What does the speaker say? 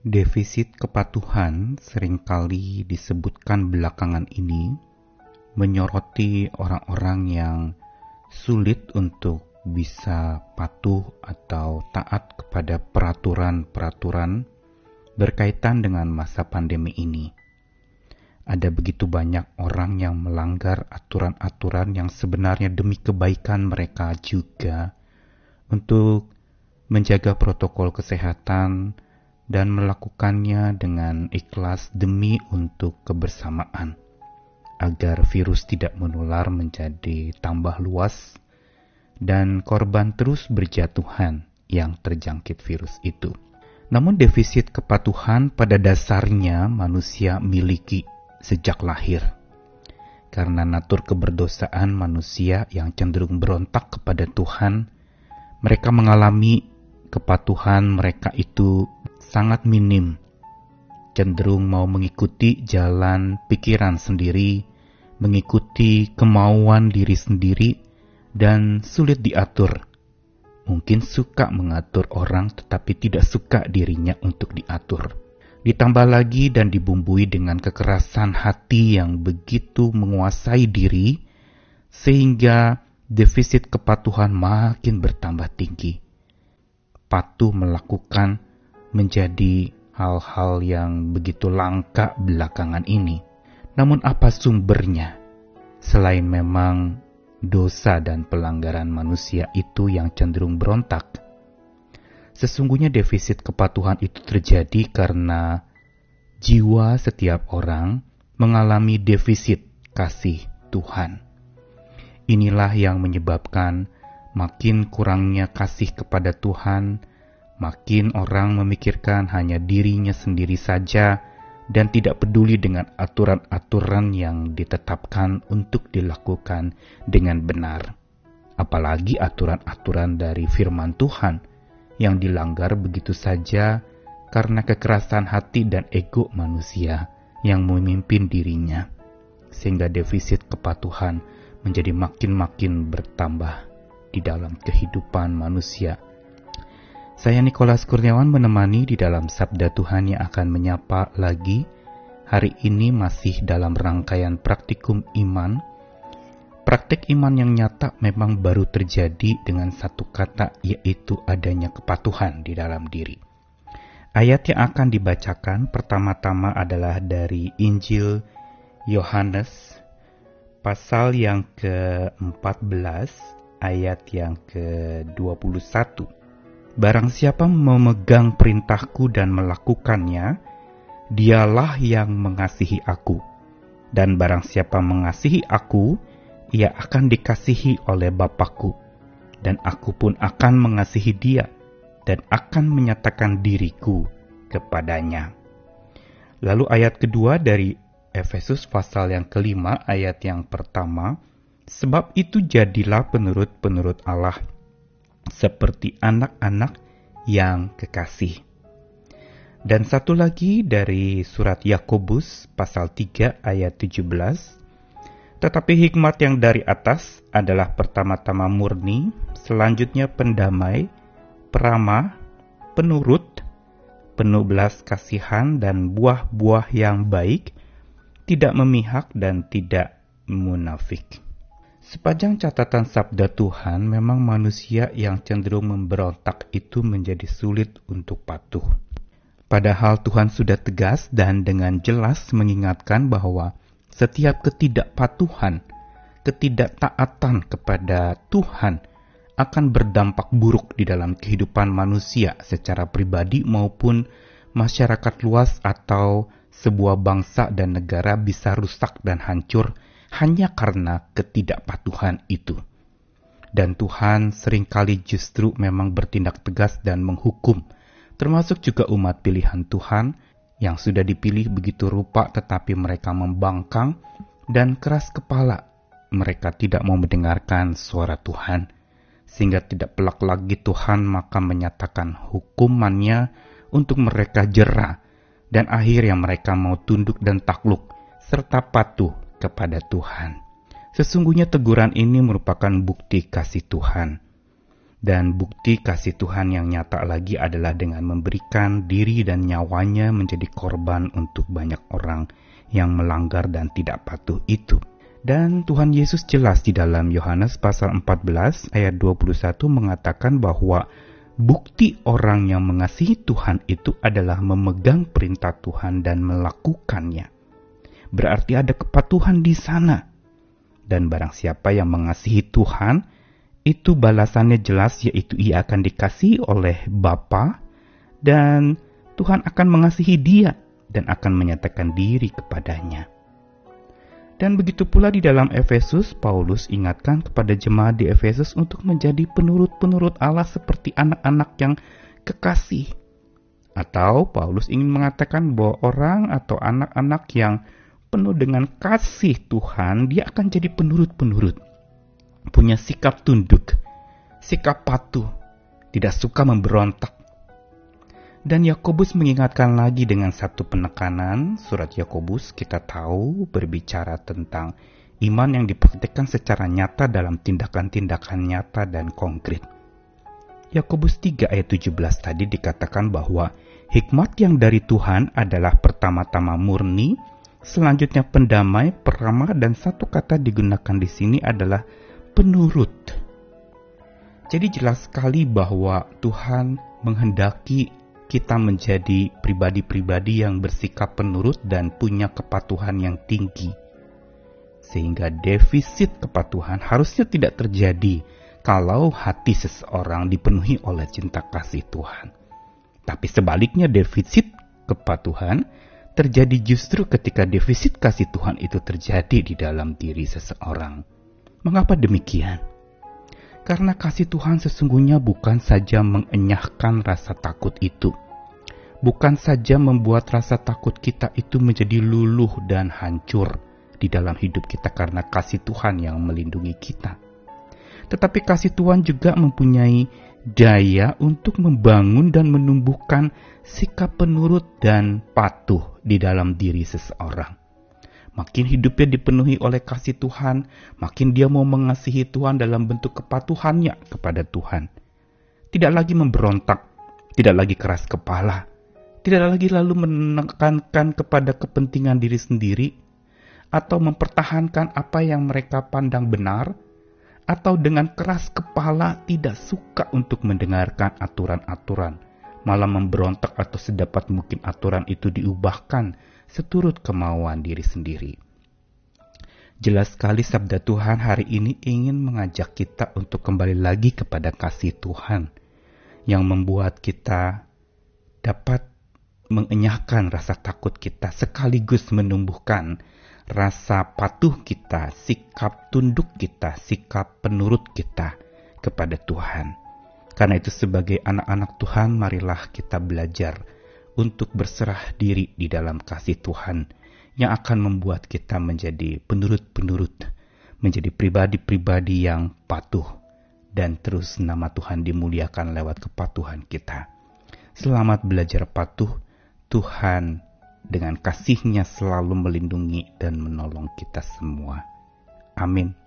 Defisit kepatuhan sering kali disebutkan belakangan ini menyoroti orang-orang yang sulit untuk bisa patuh atau taat kepada peraturan-peraturan berkaitan dengan masa pandemi ini. Ada begitu banyak orang yang melanggar aturan-aturan yang sebenarnya demi kebaikan mereka juga untuk menjaga protokol kesehatan dan melakukannya dengan ikhlas demi untuk kebersamaan, agar virus tidak menular menjadi tambah luas dan korban terus berjatuhan yang terjangkit virus itu. Namun defisit kepatuhan pada dasarnya manusia miliki sejak lahir. Karena natur keberdosaan manusia yang cenderung berontak kepada Tuhan, mereka mengalami kepatuhan mereka itu sangat minim, cenderung mau mengikuti jalan pikiran sendiri, mengikuti kemauan diri sendiri, dan sulit diatur. Mungkin suka mengatur orang, tetapi tidak suka dirinya untuk diatur. Ditambah lagi dan dibumbui dengan kekerasan hati yang begitu menguasai diri, sehingga defisit kepatuhan makin bertambah tinggi. Patuh melakukan menjadi hal-hal yang begitu langka belakangan ini. Namun apa sumbernya? Selain memang dosa dan pelanggaran manusia itu yang cenderung berontak. Sesungguhnya defisit kepatuhan itu terjadi karena jiwa setiap orang mengalami defisit kasih Tuhan. Inilah yang menyebabkan makin kurangnya kasih kepada Tuhan, Makin orang memikirkan hanya dirinya sendiri saja dan tidak peduli dengan aturan-aturan yang ditetapkan untuk dilakukan dengan benar. Apalagi aturan-aturan dari firman Tuhan yang dilanggar begitu saja karena kekerasan hati dan ego manusia yang memimpin dirinya, sehingga defisit kepatuhan menjadi makin-makin bertambah di dalam kehidupan manusia saya Nikolas Kurniawan menemani di dalam Sabda Tuhan yang akan menyapa lagi. Hari ini masih dalam rangkaian praktikum iman. Praktik iman yang nyata memang baru terjadi dengan satu kata yaitu adanya kepatuhan di dalam diri. Ayat yang akan dibacakan pertama-tama adalah dari Injil Yohanes pasal yang ke-14 ayat yang ke-21 Barang siapa memegang perintahku dan melakukannya, dialah yang mengasihi aku. Dan barang siapa mengasihi aku, ia akan dikasihi oleh Bapakku. Dan aku pun akan mengasihi dia, dan akan menyatakan diriku kepadanya. Lalu ayat kedua dari Efesus pasal yang kelima ayat yang pertama, Sebab itu jadilah penurut-penurut Allah seperti anak-anak yang kekasih. Dan satu lagi dari surat Yakobus pasal 3 ayat 17. Tetapi hikmat yang dari atas adalah pertama-tama murni, selanjutnya pendamai, peramah, penurut, penuh belas kasihan dan buah-buah yang baik, tidak memihak dan tidak munafik. Sepanjang catatan sabda Tuhan, memang manusia yang cenderung memberontak itu menjadi sulit untuk patuh. Padahal Tuhan sudah tegas dan dengan jelas mengingatkan bahwa setiap ketidakpatuhan, ketidaktaatan kepada Tuhan akan berdampak buruk di dalam kehidupan manusia secara pribadi maupun masyarakat luas atau sebuah bangsa dan negara bisa rusak dan hancur hanya karena ketidakpatuhan itu. Dan Tuhan sering kali justru memang bertindak tegas dan menghukum, termasuk juga umat pilihan Tuhan yang sudah dipilih begitu rupa tetapi mereka membangkang dan keras kepala. Mereka tidak mau mendengarkan suara Tuhan, sehingga tidak pelak lagi Tuhan maka menyatakan hukumannya untuk mereka jerah, dan akhirnya mereka mau tunduk dan takluk, serta patuh kepada Tuhan. Sesungguhnya teguran ini merupakan bukti kasih Tuhan. Dan bukti kasih Tuhan yang nyata lagi adalah dengan memberikan diri dan nyawanya menjadi korban untuk banyak orang yang melanggar dan tidak patuh itu. Dan Tuhan Yesus jelas di dalam Yohanes pasal 14 ayat 21 mengatakan bahwa bukti orang yang mengasihi Tuhan itu adalah memegang perintah Tuhan dan melakukannya. Berarti ada kepatuhan di sana. Dan barang siapa yang mengasihi Tuhan, itu balasannya jelas yaitu ia akan dikasihi oleh Bapa dan Tuhan akan mengasihi dia dan akan menyatakan diri kepadanya. Dan begitu pula di dalam Efesus, Paulus ingatkan kepada jemaat di Efesus untuk menjadi penurut-penurut Allah seperti anak-anak yang kekasih. Atau Paulus ingin mengatakan bahwa orang atau anak-anak yang penuh dengan kasih Tuhan, dia akan jadi penurut-penurut. Punya sikap tunduk, sikap patuh, tidak suka memberontak, dan Yakobus mengingatkan lagi dengan satu penekanan, surat Yakobus kita tahu berbicara tentang iman yang dipraktikkan secara nyata dalam tindakan-tindakan nyata dan konkret. Yakobus 3 ayat 17 tadi dikatakan bahwa hikmat yang dari Tuhan adalah pertama-tama murni, selanjutnya pendamai, peramah, dan satu kata digunakan di sini adalah penurut. Jadi jelas sekali bahwa Tuhan menghendaki kita menjadi pribadi-pribadi yang bersikap penurut dan punya kepatuhan yang tinggi. Sehingga defisit kepatuhan harusnya tidak terjadi kalau hati seseorang dipenuhi oleh cinta kasih Tuhan. Tapi sebaliknya defisit kepatuhan terjadi justru ketika defisit kasih Tuhan itu terjadi di dalam diri seseorang. Mengapa demikian? Karena kasih Tuhan sesungguhnya bukan saja mengenyahkan rasa takut itu, bukan saja membuat rasa takut kita itu menjadi luluh dan hancur di dalam hidup kita karena kasih Tuhan yang melindungi kita. Tetapi kasih Tuhan juga mempunyai daya untuk membangun dan menumbuhkan sikap penurut dan patuh di dalam diri seseorang. Makin hidupnya dipenuhi oleh kasih Tuhan, makin dia mau mengasihi Tuhan dalam bentuk kepatuhannya kepada Tuhan. Tidak lagi memberontak, tidak lagi keras kepala, tidak lagi lalu menekankan kepada kepentingan diri sendiri, atau mempertahankan apa yang mereka pandang benar, atau dengan keras kepala tidak suka untuk mendengarkan aturan-aturan, malah memberontak atau sedapat mungkin aturan itu diubahkan seturut kemauan diri sendiri. Jelas sekali sabda Tuhan hari ini ingin mengajak kita untuk kembali lagi kepada kasih Tuhan yang membuat kita dapat mengenyahkan rasa takut kita sekaligus menumbuhkan rasa patuh kita, sikap tunduk kita, sikap penurut kita kepada Tuhan. Karena itu sebagai anak-anak Tuhan marilah kita belajar untuk berserah diri di dalam kasih Tuhan yang akan membuat kita menjadi penurut-penurut, menjadi pribadi-pribadi yang patuh, dan terus nama Tuhan dimuliakan lewat kepatuhan kita. Selamat belajar patuh, Tuhan dengan kasihnya selalu melindungi dan menolong kita semua. Amin.